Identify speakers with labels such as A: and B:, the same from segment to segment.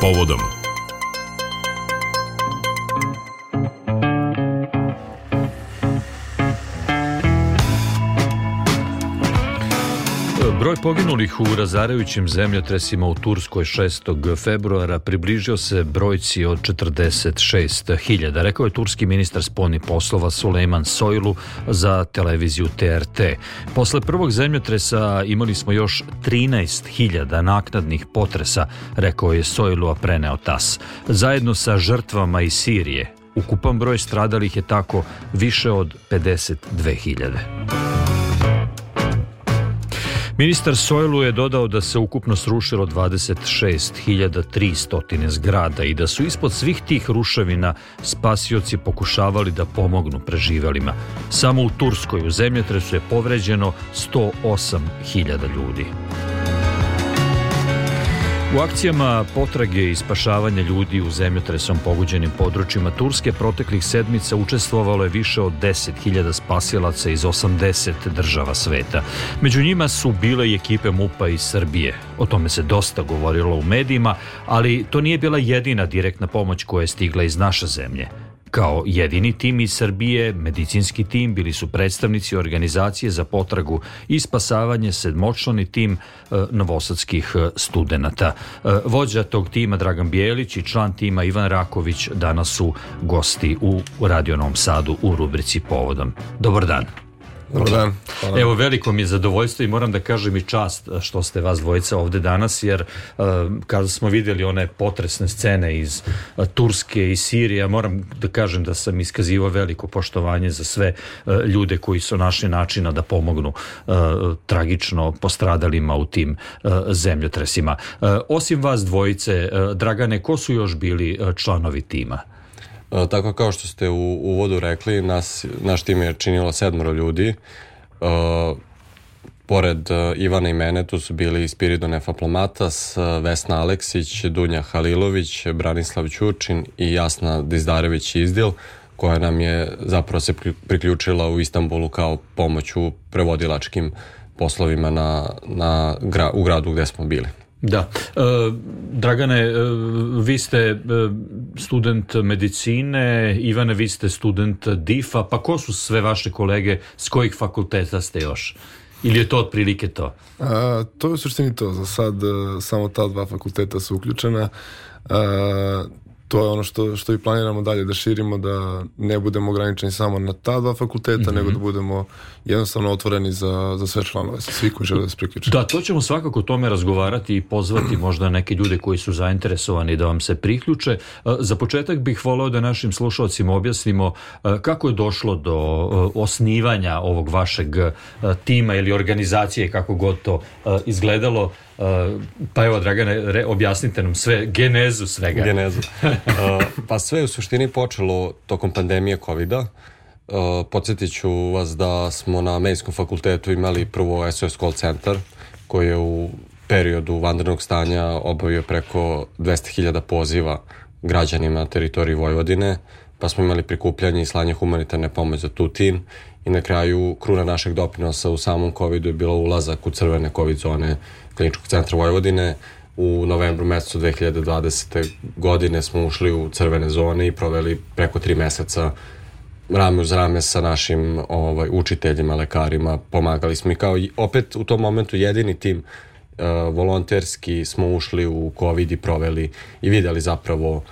A: povodom. Broj poginulih u razarajućim zemljotresima u Turskoj 6. februara približio se brojci od 46.000, rekao je turski ministar spolnih poslova Sulejman Sojlu za televiziju TRT. Posle prvog zemljotresa imali smo još 13.000 naknadnih potresa, rekao je Sojlu, a preneo TAS. Zajedno sa žrtvama iz Sirije, ukupan broj stradalih je tako više od 52.000. Ministar Sojlu je dodao da se ukupno srušilo 26.300 zgrada i da su ispod svih tih ruševina spasioci pokušavali da pomognu preživelima. Samo u Turskoj u zemljotresu je povređeno 108.000 ljudi. U akcijama potrage i spašavanja ljudi u zemljotresom pogođenim područjima Turske proteklih sedmica učestvovalo je više od 10.000 spasilaca iz 80 država sveta. Među njima su bile i ekipe MUPA iz Srbije. O tome se dosta govorilo u medijima, ali to nije bila jedina direktna pomoć koja je stigla iz naše zemlje. Kao jedini tim iz Srbije, medicinski tim, bili su predstavnici organizacije za potragu i spasavanje sedmočlani tim e, novosadskih e, studenta. E, vođa tog tima Dragan Bijelić i član tima Ivan Raković danas su gosti u Radio Novom Sadu u rubrici Povodom. Dobar dan.
B: Dobar dan.
A: Hvala. Evo, veliko mi je zadovoljstvo i moram da kažem i čast što ste vas dvojica ovde danas, jer uh, kada smo videli one potresne scene iz uh, Turske i Sirije, moram da kažem da sam iskazivao veliko poštovanje za sve ljude koji su našli načina da pomognu tragično postradalima u tim zemljotresima. Osim vas dvojice, Dragane, ko su još bili članovi tima?
B: E, tako kao što ste u uvodu rekli, nas, naš tim je činilo sedmoro ljudi. E, pored e, Ivana i mene tu su bili Spiridon Nefaplomatas, Vesna Aleksić, Dunja Halilović, Branislav Ćurčin i Jasna Dizdarević Izdil koja nam je zapravo se priključila u Istanbulu kao pomoć u prevodilačkim poslovima na, na, u gradu gde smo bili.
A: Da. E, Dragane, e, vi ste e, student medicine, Ivane, vi ste student DIF-a, pa ko su sve vaše kolege, s kojih fakulteta ste još? Ili je to otprilike to?
C: A, to je u suštini to. Za sad samo ta dva fakulteta su uključena. A, to je ono što, što i planiramo dalje da širimo, da ne budemo ograničeni samo na ta dva fakulteta, mm -hmm. nego da budemo jednostavno otvoreni za, za sve članove, sa svi koji žele da se priključe.
A: Da, to ćemo svakako o tome razgovarati i pozvati možda neke ljude koji su zainteresovani da vam se priključe. E, za početak bih voleo da našim slušalcima objasnimo e, kako je došlo do e, osnivanja ovog vašeg tima ili organizacije, kako god to izgledalo. Pa evo, Dragane, objasnite nam sve, genezu svega.
B: Genezu. pa sve u suštini počelo tokom pandemije COVID-a. Uh, podsjetit ću vas da smo na medijskom fakultetu imali prvo SOS call centar koji je u periodu vanrednog stanja obavio preko 200.000 poziva građanima na teritoriji Vojvodine, pa smo imali prikupljanje i slanje humanitarne pomoći za Tutin i na kraju kruna našeg doprinosa u samom COVID-u je bilo ulazak u crvene COVID zone kliničkog centra Vojvodine. U novembru mesecu 2020. godine smo ušli u crvene zone i proveli preko tri meseca rame uz rame sa našim ovaj, učiteljima, lekarima, pomagali smo i kao opet u tom momentu jedini tim uh, volonterski smo ušli u COVID i proveli i videli zapravo uh,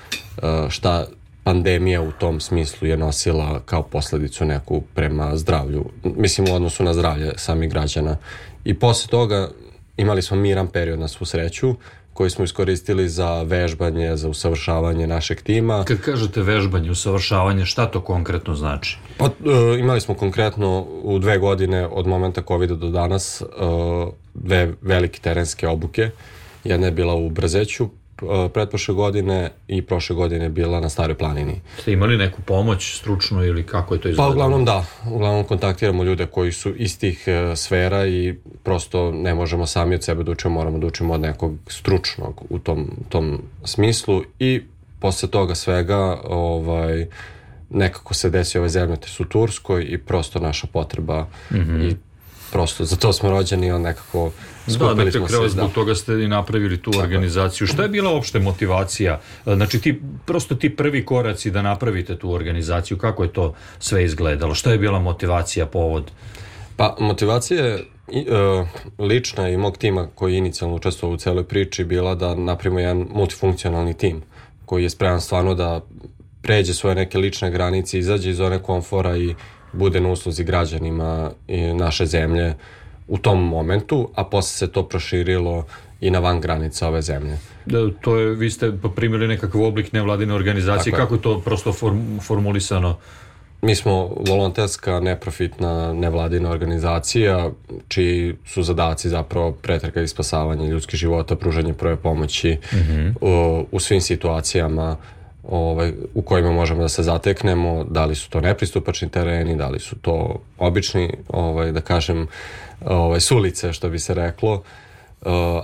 B: šta pandemija u tom smislu je nosila kao posledicu neku prema zdravlju, mislim u odnosu na zdravlje samih građana. I posle toga imali smo miran period na svu sreću, koji smo iskoristili za vežbanje, za usavršavanje našeg tima.
A: Kad kažete vežbanje, usavršavanje, šta to konkretno znači?
B: Pa, e, imali smo konkretno u dve godine od momenta COVID do danas e, dve velike terenske obuke. Jedna je bila u Brzeću, pretprošle godine i prošle godine bila na Staroj planini.
A: Ste imali neku pomoć stručnu ili kako je to izgledalo?
B: Pa uglavnom da, uglavnom kontaktiramo ljude koji su iz tih uh, sfera i prosto ne možemo sami od sebe da učimo, moramo da učimo od nekog stručnog u tom, tom smislu i posle toga svega ovaj, nekako se desi ove zemljotes u Turskoj i prosto naša potreba mm -hmm. i prosto za to smo rođeni on nekako
A: Da,
B: skupili
A: na
B: smo
A: kraju
B: se.
A: zbog
B: Da.
A: toga ste i napravili tu organizaciju. Šta je bila opšte motivacija? Znači, ti, prosto ti prvi koraci da napravite tu organizaciju, kako je to sve izgledalo? Šta je bila motivacija, povod?
B: Pa motivacija je i, e, lična i mog tima koji je inicijalno učestvovao u celoj priči bila da napravimo jedan multifunkcionalni tim koji je spreman stvarno da pređe svoje neke lične granice, izađe iz zone komfora i bude na usluzi građanima i naše zemlje u tom momentu, a posle se to proširilo i na van granica ove zemlje.
A: Da, to je, vi ste primili nekakav oblik nevladine organizacije,
B: Tako
A: kako je to prosto form, formulisano?
B: Mi smo volonterska, neprofitna, nevladina organizacija, čiji su zadaci zapravo pretrga i spasavanje ljudskih života, pružanje prve pomoći u, u svim situacijama ovaj, u kojima možemo da se zateknemo, da li su to nepristupačni tereni, da li su to obični, ovaj, da kažem, ovaj, sulice, što bi se reklo,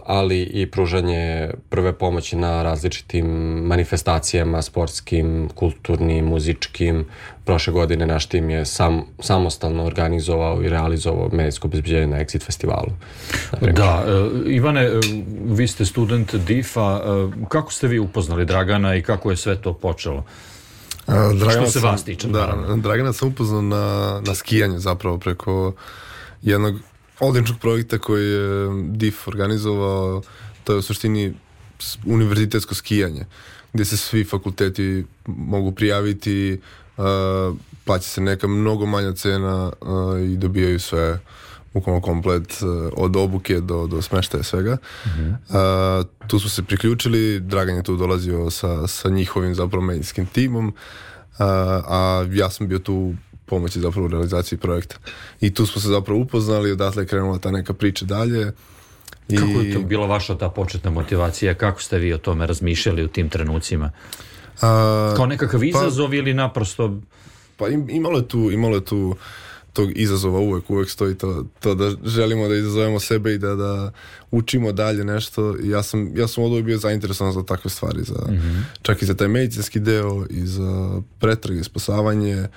B: ali i pružanje prve pomoći na različitim manifestacijama, sportskim, kulturnim, muzičkim. Prošle godine naš tim je sam, samostalno organizovao i realizovao medijsko obezbeđenje na Exit festivalu.
A: Da, e, Ivane, e, vi ste student DIF-a, e, kako ste vi upoznali Dragana i kako je sve to počelo?
C: Dragana
A: Što se
C: sam-
A: vas tiče,
C: Da,
A: naravno.
C: Dragana sam upoznao na, na skijanju zapravo preko jednog odličnog projekta koji je DIF organizovao, to je u suštini univerzitetsko skijanje, gdje se svi fakulteti mogu prijaviti, uh, plaća se neka mnogo manja cena uh, i dobijaju sve bukvalno komplet uh, od obuke do, do smeštaja svega. Uh, tu smo se priključili, Dragan je tu dolazio sa, sa njihovim zapravo medijskim timom, uh, a ja sam bio tu pomoći zapravo u realizaciji projekta. I tu smo se zapravo upoznali, odatle je krenula ta neka priča dalje. I,
A: Kako je to bila vaša ta početna motivacija? Kako ste vi o tome razmišljali u tim trenucima?
C: a,
A: Kao nekakav izazov ili naprosto...
C: Pa im, imalo je tu, imalo je tu tog izazova uvek, uvek stoji to, to da želimo da izazovemo sebe i da, da učimo dalje nešto. Ja sam, ja sam od bio zainteresovan za takve stvari, za, čak i za taj medicinski deo i za pretrage i spasavanje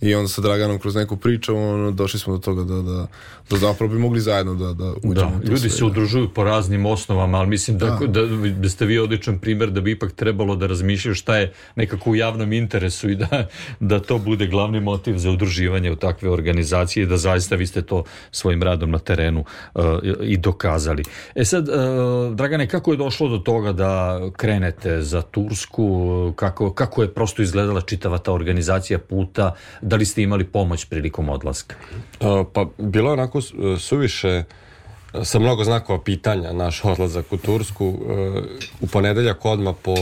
C: i onda sa Draganom kroz neku priču ono, došli smo do toga da, da, da zapravo bi mogli zajedno da, da uđemo
A: Da, ljudi
C: sve,
A: se
C: da.
A: udružuju po raznim osnovama, ali mislim da, da. da ste vi odličan primjer da bi ipak trebalo da razmišljaju šta je nekako u javnom interesu i da, da to bude glavni motiv za udruživanje u takve organizacije i da zaista vi ste to svojim radom na terenu uh, i dokazali. E sad, uh, Dragane, kako je došlo do toga da krenete za Tursku? Kako, kako je prosto izgledala čitava ta organizacija puta? Da li ste imali pomoć prilikom odlaska?
B: Pa bilo je onako su- suviše uh, sa mnogo znakova pitanja naš odlazak u Tursku. Uh, U ponedeljak odmah po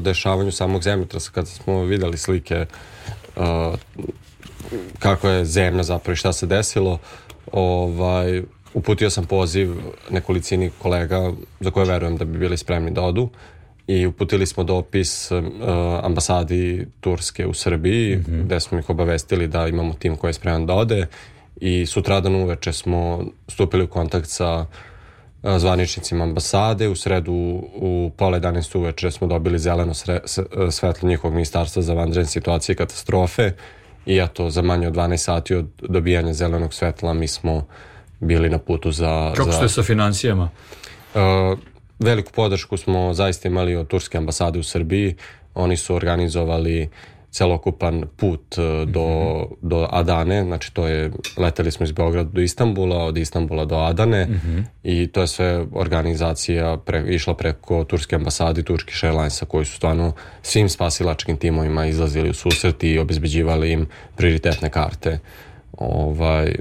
B: dešavanju samog zemljotresa kada smo videli slike kako je zemlja zapravo i šta se desilo, ovaj, uputio sam poziv nekolicini kolega za koje verujem da bi bili spremni da odu i uputili smo dopis uh, ambasadi Turske u Srbiji gde smo ih obavestili da imamo tim koji je spreman da ode i sutradan uveče smo stupili u kontakt sa uh, zvaničnicima ambasade. U sredu u pola 11 uveče smo dobili zeleno sre, uh, svetlo njihovog ministarstva za vanredne situacije i katastrofe i eto za manje od 12 sati od dobijanja zelenog svetla mi smo bili na putu za...
A: Kako
B: za,
A: ste sa financijama?
B: Uh, veliku podršku smo zaista imali od Turske ambasade u Srbiji. Oni su organizovali celokupan put uh, do, do Adane, znači to je, leteli smo iz Beograda do Istambula, od Istambula do Adane. I to je sve organizacija pre, išla preko Turske ambasade i Turkish Airlinesa koji su stvarno svim spasilačkim timovima izlazili u susret i obezbeđivali im prioritetne karte. Ovaj,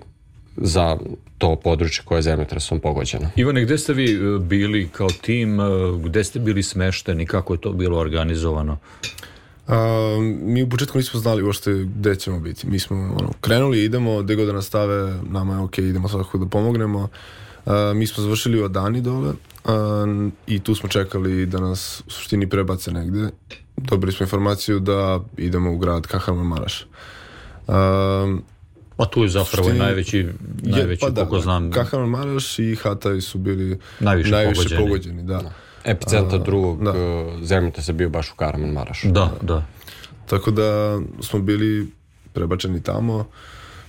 B: za to područje koje je zemljotresom pogođeno.
A: Ivane, gde ste vi e, bili kao tim, e, gde ste bili smešteni, kako je to bilo organizovano?
C: A, mi u početku nismo znali uopšte gde ćemo biti. Mi smo ono, krenuli, idemo, gde god da nastave, nama je ok, idemo svakako da pomognemo. A, mi smo završili u Adani dole a, i tu smo čekali da nas u suštini prebace negde. Dobili smo informaciju da idemo u grad Kahramanmaraš. A,
A: Pa tu je zapravo
C: Suštini-
A: najveći, najveći
C: pa da,
A: koliko znam,
C: Kahramanmaraš i Hataj su bili
A: Najviše
C: najviše
A: pogođeni.
C: pogođeni. da.
B: Epicentar drugog
C: da.
B: da. zemljotresa bio baš u Karaman Marašu.
A: da, da.
C: Tako da smo bili prebačeni tamo.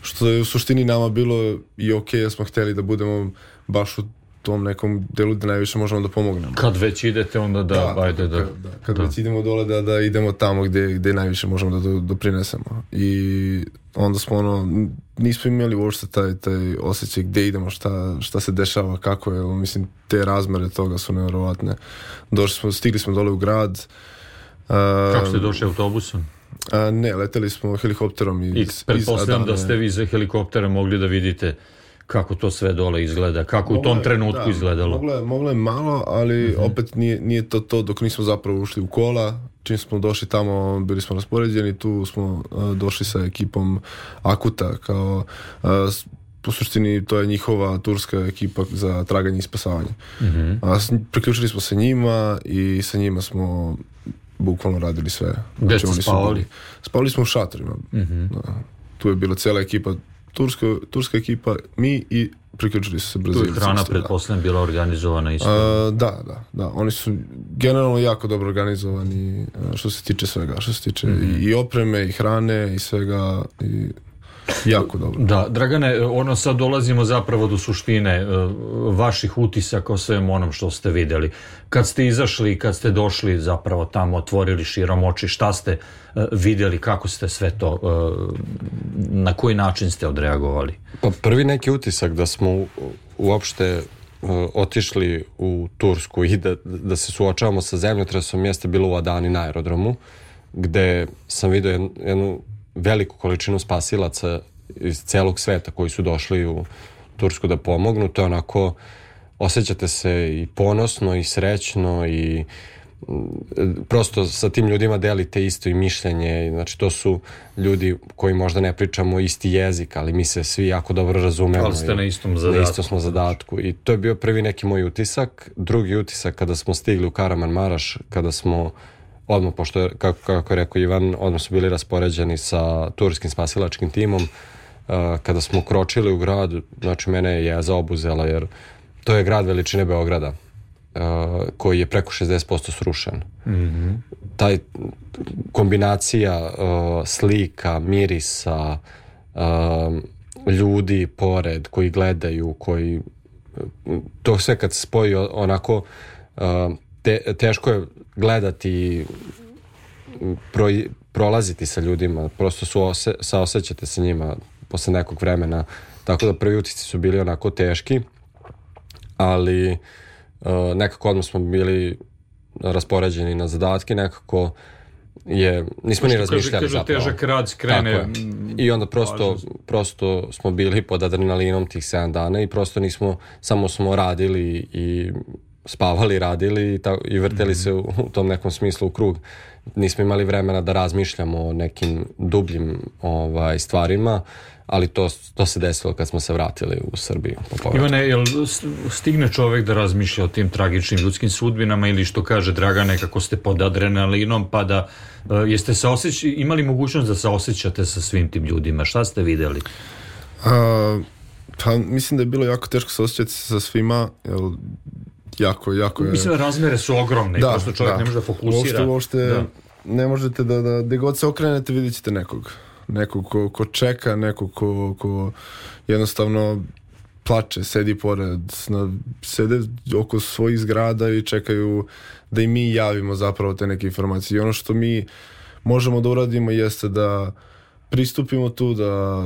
C: što je u suštini nama bilo i ok, smo hteli da budemo baš u tom nekom delu da najviše možemo da pomognemo.
A: Kad već idete, onda da, da ajde da...
C: da kad da. već idemo dole, da, da idemo tamo gde, gde najviše možemo da doprinesemo. I onda smo ono, nismo imali uopšte taj, taj osjećaj gde idemo, šta, šta se dešava, kako je, mislim, te razmere toga su nevjerovatne. Došli smo, stigli smo dole u grad.
A: Uh, Kako ste došli autobusom?
C: A, ne, leteli smo helikopterom iz,
A: I pretpostavljam da ste vi za helikoptera mogli da vidite kako to sve dole izgleda, kako mogla, u tom trenutku da, izgledalo.
C: Moglo je, moglo je malo, ali uh mhm. -huh. opet nije, nije to to dok nismo zapravo ušli u kola. Čim smo došli tamo, bili smo raspoređeni, tu smo uh, došli sa ekipom Akuta, kao uh, po suštini to je njihova turska ekipa za traganje i spasavanje. Mhm. -huh. A priključili smo se njima i sa njima smo bukvalno radili sve.
A: Gde znači, ste spavali?
C: Spavali smo u šatorima. Mhm. -huh. da. Tu je bila cela ekipa turska, turska ekipa, mi i priključili su se Brazilci.
A: Tu je hrana, pretpostavljam, bila organizovana isto.
C: A, da, da, da. Oni su generalno jako dobro organizovani što se tiče svega, što se tiče mm -hmm. i, i opreme, i hrane, i svega, i Jako dobro.
A: Da, Dragane, ono sad dolazimo zapravo do suštine e, vaših utisaka o svem onom što ste videli. Kad ste izašli, kad ste došli zapravo tamo, otvorili širom oči, šta ste e, videli, kako ste sve to, e, na koji način ste odreagovali?
B: Pa prvi neki utisak da smo uopšte otišli u Tursku i da, da se suočavamo sa zemljotresom jeste bilo u Adani na aerodromu, gde sam vidio jednu, jednu veliku količinu spasilaca iz celog sveta koji su došli u Tursku da pomognu, to je onako osjećate se i ponosno i srećno i mm, prosto sa tim ljudima delite isto i mišljenje, znači to su ljudi koji možda ne pričamo isti jezik, ali mi se svi jako dobro razumemo.
A: Ali ste na istom zadatku. Na
B: istom smo zadatku i to je bio prvi neki moj utisak. Drugi utisak kada smo stigli u Karaman Maraš, kada smo odmah, pošto je, kako, kako je rekao Ivan, odmah su bili raspoređeni sa turskim spasilačkim timom. Uh, kada smo kročili u grad, znači mene je jeza obuzela, jer to je grad veličine Beograda, uh, koji je preko 60% srušen. Mm -hmm. Taj kombinacija uh, slika, mirisa, ljudi pored koji gledaju, koji to sve kad se spoji onako te, teško je gledati pro, prolaziti sa ljudima, prosto su ose, saosećate sa njima posle nekog vremena, tako da prvi utisci su bili onako teški, ali uh, nekako odmah smo bili raspoređeni na zadatke, nekako je, nismo ni razmišljali kaže, kaže
A: zapravo. težak rad skrene.
B: I onda prosto, prosto smo bili pod adrenalinom tih 7 dana i prosto nismo, samo smo radili i spavali, radili i, ta, i vrteli mm -hmm. se u, u tom nekom smislu u krug. Nismo imali vremena da razmišljamo o nekim dubljim ovaj, stvarima, ali to, to se desilo kad smo se vratili u Srbiju.
A: Po Ivane, jel stigne čovek da razmišlja o tim tragičnim ljudskim sudbinama ili što kaže Draga, nekako ste pod adrenalinom, pa da uh, jeste se osjeć, imali mogućnost da se osjećate sa svim tim ljudima? Šta ste videli?
C: Uh, pa mislim da je bilo jako teško se osjećati sa svima, jel jako, jako je...
A: Mislim, razmere su ogromne da, i prosto čovjek da. ne može da fokusira.
C: Uopšte, uopšte da. ne možete da, da, gde god se okrenete vidjet ćete nekog. Nekog ko, ko čeka, nekog ko, ko jednostavno plače, sedi pored, na, sede oko svojih zgrada i čekaju da i mi javimo zapravo te neke informacije. I ono što mi možemo da uradimo jeste da pristupimo tu, da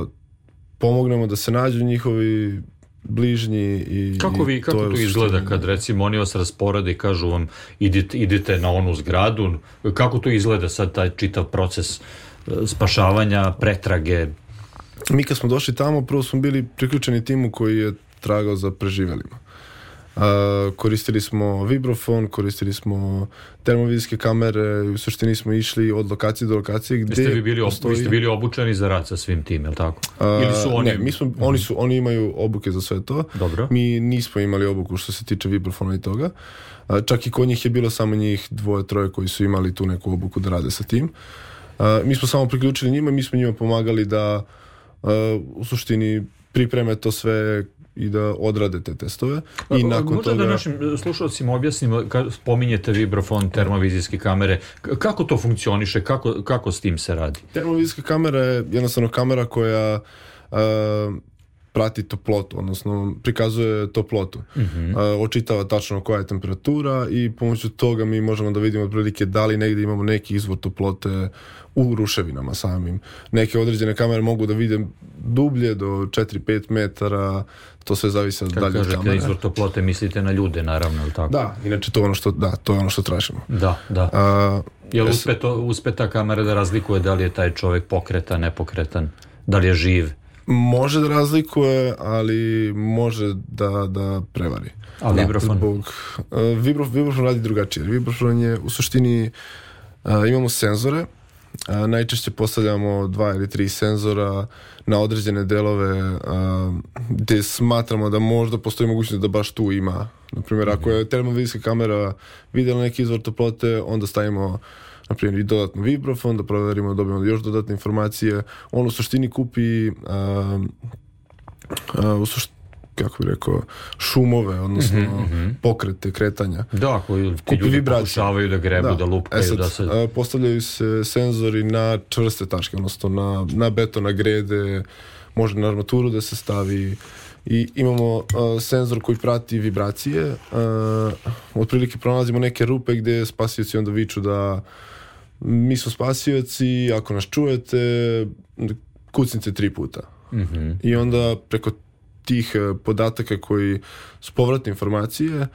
C: pomognemo da se nađu njihovi bližnji i
A: kako vi kako to, to izgleda kad recimo oni vas rasporede i kažu vam idite, idite na onu zgradu kako to izgleda sad taj čitav proces e, spašavanja pretrage?
C: Mi kad smo došli tamo prvo smo bili priključeni timu koji je tragao za preživelima koristili smo vibrofon, koristili smo termovizijske kamere, u suštini smo išli od lokacije do lokacije gde
A: ste vi bili, postoji... ste bili obučeni za rad sa svim tim, je li tako? Ili su oni...
C: Ne, mi smo, oni, su, oni imaju obuke za sve to.
A: Dobro.
C: Mi nismo imali obuku što se tiče vibrofona i toga. Čak i kod njih je bilo samo njih dvoje, troje koji su imali tu neku obuku da rade sa tim. Mi smo samo priključili njima, mi smo njima pomagali da u suštini pripreme to sve i da odrade te testove. I
A: nakon Možda da toga... da našim slušalcima objasnimo, kad spominjete vibrofon, termovizijske kamere, kako to funkcioniše, kako, kako s tim se radi?
C: Termovizijska kamera je jednostavno kamera koja prati toplotu, odnosno prikazuje toplotu. Mm -hmm. očitava tačno koja je temperatura i pomoću toga mi možemo da vidimo otprilike da li negdje imamo neki izvor toplote u ruševinama samim. Neke određene kamere mogu da vide dublje do 4-5 metara, to sve zavisi od dalje
A: kažete kamere. izvor toplote, mislite na ljude, naravno, ili tako?
C: Da, inače to je ono što, da, to je ono što tražimo.
A: Da, da. A, Jel uspe, to, uspe ta kamera da razlikuje da li je taj čovjek pokretan, nepokretan, da li je živ?
C: Može da razlikuje, ali može da, da prevari.
A: A vibrofon? Zbog,
C: uh, vibro, vibrofon radi drugačije. Vibrofon je u suštini uh, imamo senzore a, najčešće postavljamo dva ili tri senzora na određene delove a, gde smatramo da možda postoji mogućnost da baš tu ima. Naprimjer, ako je termovizijska kamera videla neki izvor toplote, onda stavimo na primjer i dodatno vibrofon, da proverimo, da dobijemo još dodatne informacije. On u suštini kupi a, a, u suštini kako bih rekao, šumove, odnosno mm -hmm. pokrete, kretanja.
A: Da, koji ti ljudi pokušavaju da grebu, da, da lupkaju, e sad, da se...
C: Postavljaju se senzori na čvrste tačke, odnosno na, na beton, na grede, može na armaturu da se stavi i imamo uh, senzor koji prati vibracije. Uh, otprilike pronalazimo neke rupe gde spasioci onda viču da mi smo spasioci, ako nas čujete, kucnite tri puta. Mm -hmm. I onda preko tih e, podataka koji su povratne informacije e,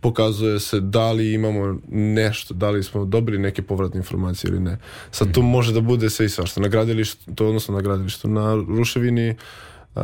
C: pokazuje se da li imamo nešto, da li smo dobili neke povratne informacije ili ne. Sad to mhm. može da bude sve i svašta. Na gradilištu, to odnosno na gradilištu, na ruševini uh,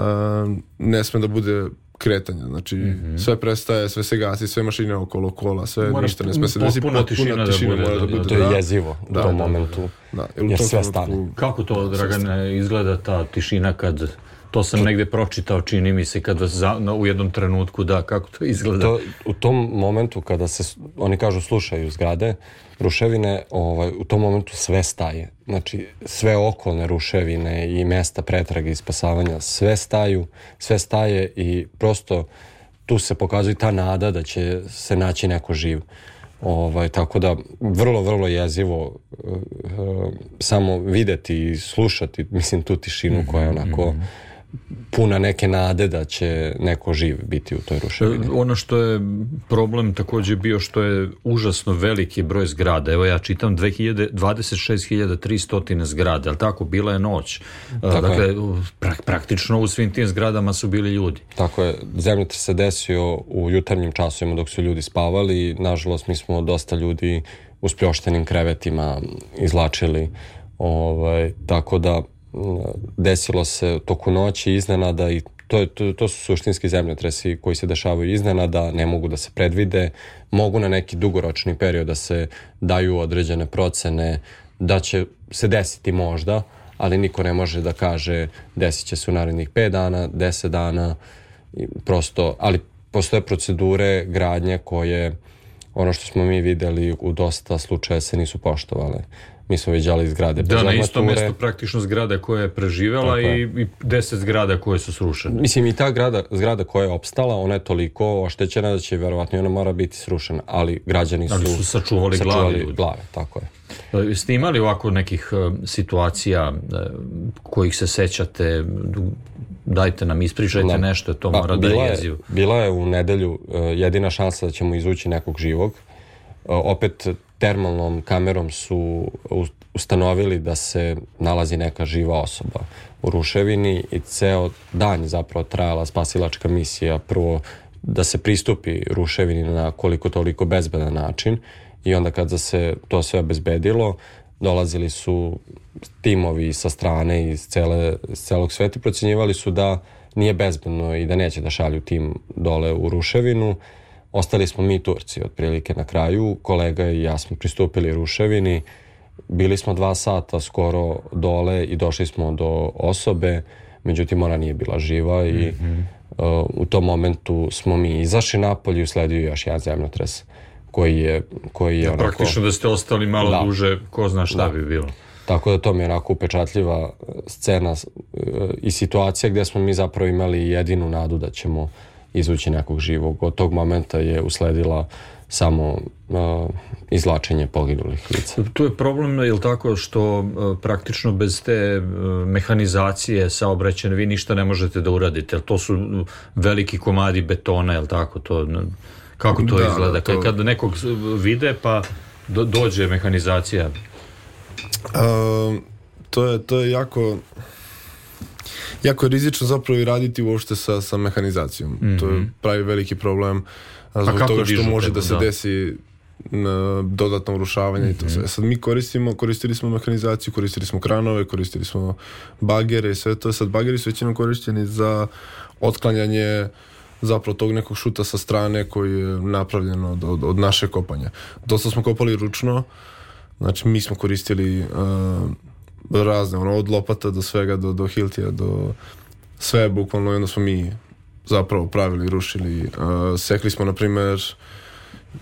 C: ne sme da bude kretanja, znači mm -hmm. sve prestaje, sve se gasi, sve mašine okolo kola, sve
A: mora,
C: ništa ne sme se desi,
A: potpuna tišina, da tišina da bude, mora da, da bude.
B: To je jezivo da, u tom da, momentu. Da, da. Jer sve stane.
A: Kako to, Dragane, izgleda ta tišina kad To sam negde pročitao, čini mi se, kada za, no, u jednom trenutku, da, kako to izgleda. To,
B: u tom momentu kada se, oni kažu, slušaju zgrade, ruševine, ovaj, u tom momentu sve staje. Znači, sve okolne ruševine i mesta pretrage i spasavanja, sve staju, sve staje i prosto tu se pokazuje ta nada da će se naći neko živ. Ovaj, tako da vrlo, vrlo jezivo uh, uh, samo videti i slušati, mislim, tu tišinu koja je onako mm -hmm puna neke nade da će neko živ biti u toj ruševini.
A: Ono što je problem takođe bio što je užasno veliki broj zgrada. Evo ja čitam 26.300 zgrada, ali tako, bila je noć. Tako dakle, je. Prak, praktično u svim tim zgradama su bili ljudi.
B: Tako je. Zemljotres se desio u jutarnjim časovima dok su ljudi spavali. Nažalost, mi smo dosta ljudi u spljoštenim krevetima izlačili. Ovaj, tako da desilo se toku noći iznenada i to, to, to su suštinski zemljotresi koji se dešavaju iznenada, ne mogu da se predvide, mogu na neki dugoročni period da se daju određene procene da će se desiti možda, ali niko ne može da kaže desit će se u narednih 5 dana, 10 dana, prosto, ali postoje procedure gradnje koje ono što smo mi videli u dosta slučaja se nisu poštovale mi smo viđali zgrade
A: da, na isto mesto praktično zgrada koja je preživela i, i deset zgrada koje su srušene.
B: Mislim i ta grada, zgrada koja je opstala, ona je toliko oštećena da će verovatno ona mora biti srušena, ali građani su,
A: ali su sačuvali, sačuvali glave,
B: glave, tako je.
A: E, ste imali ovako nekih uh, situacija uh, kojih se sećate, dajte nam, ispričajte da. nešto, to pa, mora da je jezivo.
B: Bila je u nedelju jedina šansa da ćemo izući nekog živog. Opet termalnom kamerom su ustanovili da se nalazi neka živa osoba u ruševini i ceo dan zapravo trajala spasilačka misija. Prvo da se pristupi ruševini na koliko toliko bezbedan način i onda kada se to sve obezbedilo dolazili su timovi sa strane iz cele, iz celog sveta i procenjivali su da nije bezbedno i da neće da šalju tim dole u ruševinu Ostali smo mi Turci otprilike na kraju, kolega i ja smo pristupili ruševini, bili smo dva sata skoro dole i došli smo do osobe, međutim ona nije bila živa i mm -hmm. uh, u tom momentu smo mi izašli napolje i usledio još jedan zemljotres koji je, koji je
A: da, onako... Praktično da ste ostali malo da. duže, ko zna šta da. bi bilo.
B: Tako da to mi je onako upečatljiva scena uh, i situacija gde smo mi zapravo imali jedinu nadu da ćemo izvući nekog živog. Od tog momenta je usledila samo uh, izlačenje poginulih lica.
A: Tu je problem, je li tako, što uh, praktično bez te uh, mehanizacije saobraćene vi ništa ne možete da uradite, to su veliki komadi betona, je li tako, to, kako to da, izgleda? To... Kad nekog vide pa do, dođe mehanizacija?
C: Uh, to, je, to je jako jako je rizično zapravo i raditi uopšte sa, sa mehanizacijom. Mm -hmm. To je pravi veliki problem zbog toga što može da se da. desi na dodatno urušavanje mm -hmm. i to sve. Mhm. Sad mi koristimo, koristili smo mehanizaciju, koristili smo kranove, koristili smo bagere i sve to. Sad bageri su većinom korišćeni za otklanjanje zapravo tog nekog šuta sa strane koji je napravljen od, od, od naše kopanja. Dosta smo kopali ručno, znači mi smo koristili uh, razne, ono, od lopata do svega, do, do hiltija, do sve bukvalno, jedno smo mi zapravo pravili, rušili. Uh, sekli smo, na primer,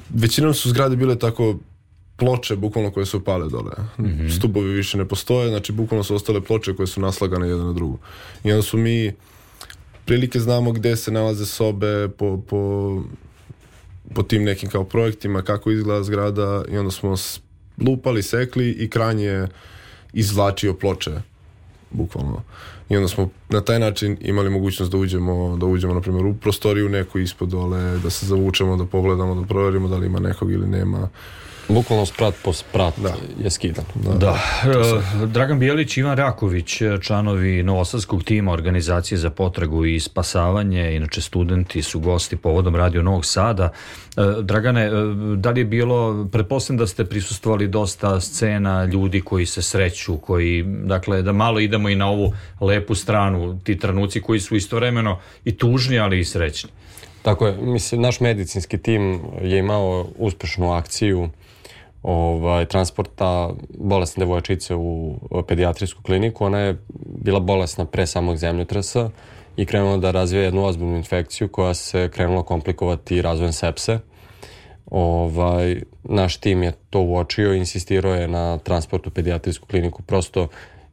C: većinom su zgrade bile tako ploče bukvalno koje su pale dole. Mm -hmm. Stubovi više ne postoje, znači bukvalno su ostale ploče koje su naslagane jedna na drugu. I onda su mi prilike znamo gde se nalaze sobe po, po, po tim nekim kao projektima, kako izgleda zgrada i onda smo lupali, sekli i kranje izvlačio ploče bukvalno. I onda smo na taj način imali mogućnost da uđemo, da uđemo na primjer u prostoriju neku ispod dole, da se zavučemo, da pogledamo, da proverimo da li ima nekog ili nema.
B: Bukvalno sprat po sprat da. je skidan.
A: Da, da. E, Dragan Bijelić, Ivan Raković, članovi Novosadskog tima Organizacije za potragu i spasavanje, inače studenti su gosti povodom Radio Novog Sada. E, Dragane, e, da li je bilo, pretpostavljam da ste prisustvovali dosta scena ljudi koji se sreću, koji, dakle, da malo idemo i na ovu lepu stranu, ti trenuci koji su istovremeno i tužni, ali i srećni.
B: Tako je, mislim, naš medicinski tim je imao uspešnu akciju ovaj, transporta bolesne devojčice u pedijatrijsku kliniku. Ona je bila bolesna pre samog zemljotresa i krenula da razvija jednu ozbiljnu infekciju koja se krenula komplikovati razvojem sepse. Ovaj, naš tim je to uočio i insistirao je na transportu u pedijatrijsku kliniku. Prosto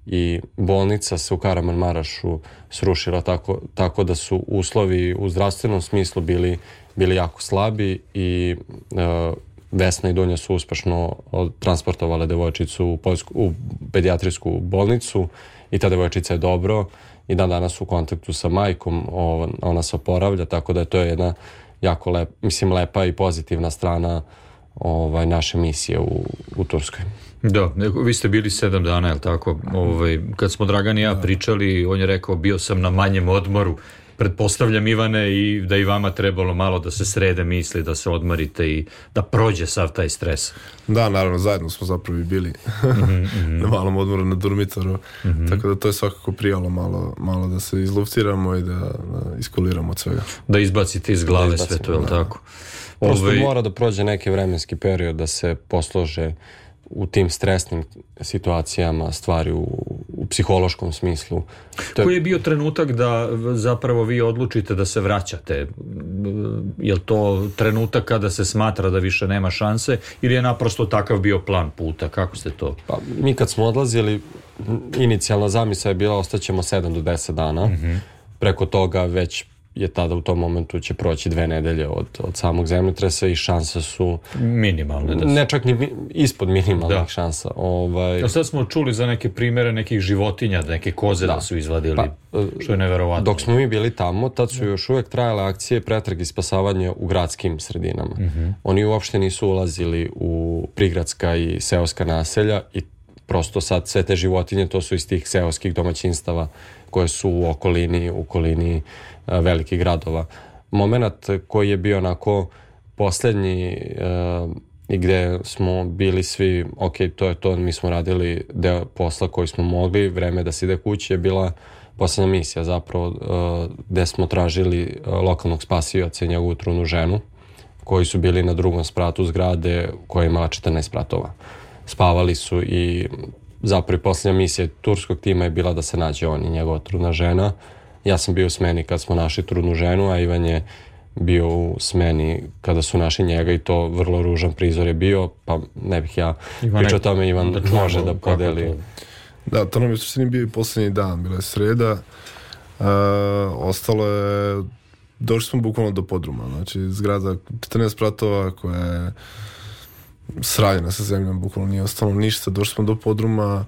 B: i bolnica se u Karaman Marašu srušila tako, tako da su uslovi u zdravstvenom smislu bili, bili jako slabi i e, Vesna i Donja su uspešno transportovale devojčicu u, Poljsku, u pedijatrijsku bolnicu i ta devojčica je dobro i dan danas u kontaktu sa majkom, ona se oporavlja, tako da je to jedna jako lep, mislim, lepa i pozitivna strana ovaj, naše misije u, u Turskoj.
A: Da, vi ste bili sedam dana, je li tako? Ovaj, kad smo Dragan i ja da. pričali, on je rekao, bio sam na manjem odmoru, pretpostavljam Ivane i da i vama trebalo malo da se srede misli, da se odmarite i da prođe sav taj stres.
C: Da, naravno, zajedno smo zapravo i bili mm -hmm. na malom odmoru na Durmitoru, mm -hmm. tako da to je svakako prijalo malo, malo da se izluftiramo i da, da iskuliramo od svega.
A: Da izbacite iz glave da sve to, je li da. tako?
B: Prosto Ove... mora da prođe neki vremenski period da se poslože u tim stresnim situacijama stvari u, u psihološkom smislu.
A: To je... Koji je bio trenutak da zapravo vi odlučite da se vraćate? Je li to trenutak kada se smatra da više nema šanse ili je naprosto takav bio plan puta? Kako ste to?
B: Pa, mi kad smo odlazili, inicijalna zamisa je bila ostaćemo 7 do 10 dana. Mm -hmm. Preko toga već je tada u tom momentu će proći dve nedelje od, od samog zemljotresa i šanse su
A: minimalne. Da su...
B: Ne čak ni ispod minimalnih da. šansa. Ovaj...
A: A sad smo čuli za neke primere nekih životinja, neke koze da, da su izvadili, pa, što je neverovatno.
B: Dok smo mi bili tamo, tad su još uvek trajale akcije pretrag i spasavanja u gradskim sredinama. Mm -hmm. Oni uopšte nisu ulazili u prigradska i seoska naselja i prosto sad sve te životinje, to su iz tih seoskih domaćinstava koje su u okolini, u okolini velikih gradova. Moment koji je bio onako poslednji i gde smo bili svi, ok, to je to, mi smo radili deo posla koji smo mogli, vreme da se ide kući je bila poslednja misija zapravo gde smo tražili lokalnog spasioca i njegovu trunu ženu koji su bili na drugom spratu zgrade koja je imala 14 spratova. Spavali su i zapravo i posljednja misija turskog tima je bila da se nađe on i njegova trudna žena. Ja sam bio u smeni kad smo našli trudnu ženu, a Ivan je bio u smeni kada su našli njega i to vrlo ružan prizor je bio, pa ne bih ja Ivan pričao o tome, Ivan da može da podeli.
C: Da, to nam je suštini bio i poslednji dan, bila je sreda, uh, ostalo je došli smo bukvalno do podruma. Znači, zgrada 14 pratova koja je sraljena sa zemljom, bukvalno nije ostalo ništa. Došli smo do podruma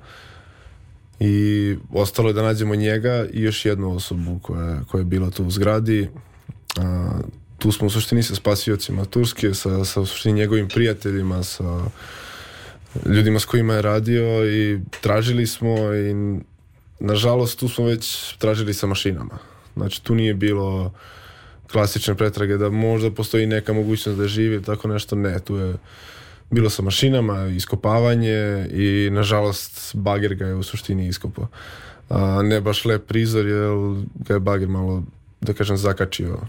C: i ostalo je da nađemo njega i još jednu osobu koja, koja je bila tu u zgradi. A, tu smo u suštini sa spasiocima Turske, sa, sa u suštini njegovim prijateljima, sa ljudima s kojima je radio i tražili smo i nažalost tu smo već tražili sa mašinama. Znači tu nije bilo klasične pretrage da možda postoji neka mogućnost da živi tako nešto, ne, tu je bilo sa mašinama, iskopavanje i nažalost bager ga je u suštini iskopao. A, ne baš lep prizor jer ga je bager malo da kažem zakačio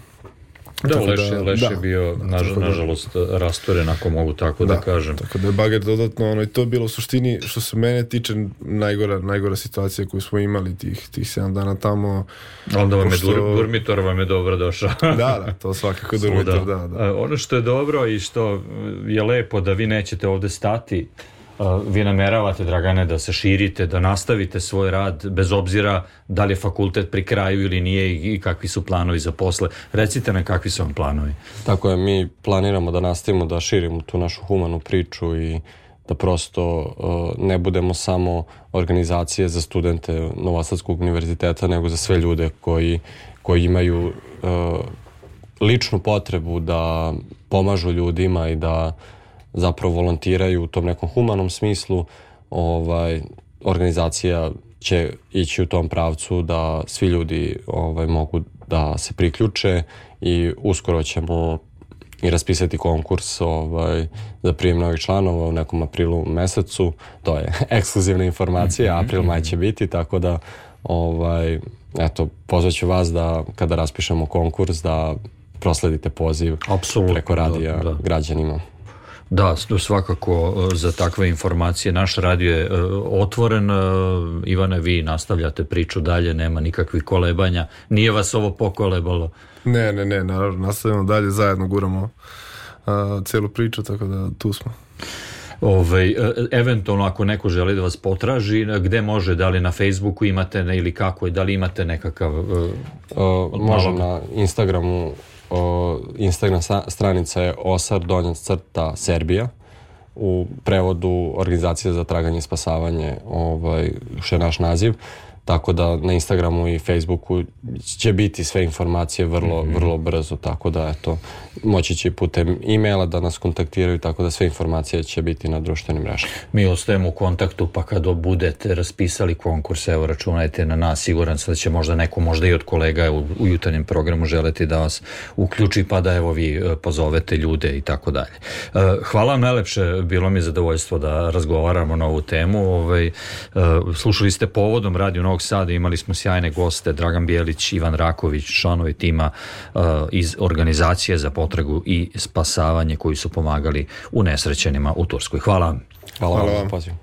A: Da, Leš, da, Leš da, je bio, da, naž, da, nažalost, rastoren, ako mogu tako da, da kažem.
C: Tako da je Bager dodatno, ono, i to je bilo u suštini, što se mene tiče, najgora, najgora situacija koju smo imali tih, tih 7 dana tamo.
A: Onda vam pošto... je dur, Durmitor vam je dobro došao.
C: da, da, to svakako Durmitor, da. da.
A: Ono što je dobro i što je lepo da vi nećete ovde stati, vi nameravate, Dragane, da se širite, da nastavite svoj rad, bez obzira da li je fakultet pri kraju ili nije i kakvi su planovi za posle. Recite nam kakvi su vam planovi.
B: Tako je, mi planiramo da nastavimo da širimo tu našu humanu priču i da prosto uh, ne budemo samo organizacije za studente Novosadskog univerziteta, nego za sve ljude koji, koji imaju uh, ličnu potrebu da pomažu ljudima i da zapravo volontiraju u tom nekom humanom smislu, ovaj, organizacija će ići u tom pravcu da svi ljudi ovaj, mogu da se priključe i uskoro ćemo i raspisati konkurs ovaj, za prijem novih članova u nekom aprilu mesecu. To je ekskluzivna informacija, april, maj će biti, tako da ovaj, eto, pozvaću vas da kada raspišemo konkurs da prosledite poziv Absolutno, preko radija da, da. građanima.
A: Da, svakako e, za takve informacije. Naš radio je e, otvoren. E, Ivane, vi nastavljate priču dalje, nema nikakvih kolebanja. Nije vas ovo pokolebalo?
C: Ne, ne, ne, naravno, nastavljamo dalje, zajedno guramo a, celu priču, tako da tu smo.
A: Ove, ovaj, eventualno ako neko želi da vas potraži, gde može, da li na Facebooku imate ne, ili kako, da li imate nekakav...
B: Uh, može na Instagramu o, Instagram stranica je osar donjac crta Serbija u prevodu organizacija za traganje i spasavanje ovaj, što je naš naziv tako da na Instagramu i Facebooku će biti sve informacije vrlo, mm -hmm. vrlo brzo, tako da eto, moći će putem e-maila da nas kontaktiraju, tako da sve informacije će biti na društvenim mrežama.
A: Mi ostajemo u kontaktu, pa kad budete raspisali konkurs, evo računajte na nas, siguran sam da će možda neko, možda i od kolega u, u jutarnjem programu želeti da vas uključi, pa da evo vi e, pozovete ljude i tako dalje. E, hvala vam najlepše, bilo mi je zadovoljstvo da razgovaramo na ovu temu. Ovaj, e, slušali ste povodom Radio Novog Sada, imali smo sjajne goste, Dragan Bijelić, Ivan Raković, članovi tima iz organizacije za potragu i spasavanje koji su pomagali u nesrećenima u Turskoj. Hvala vam.
B: Hvala, Hvala vam. vam.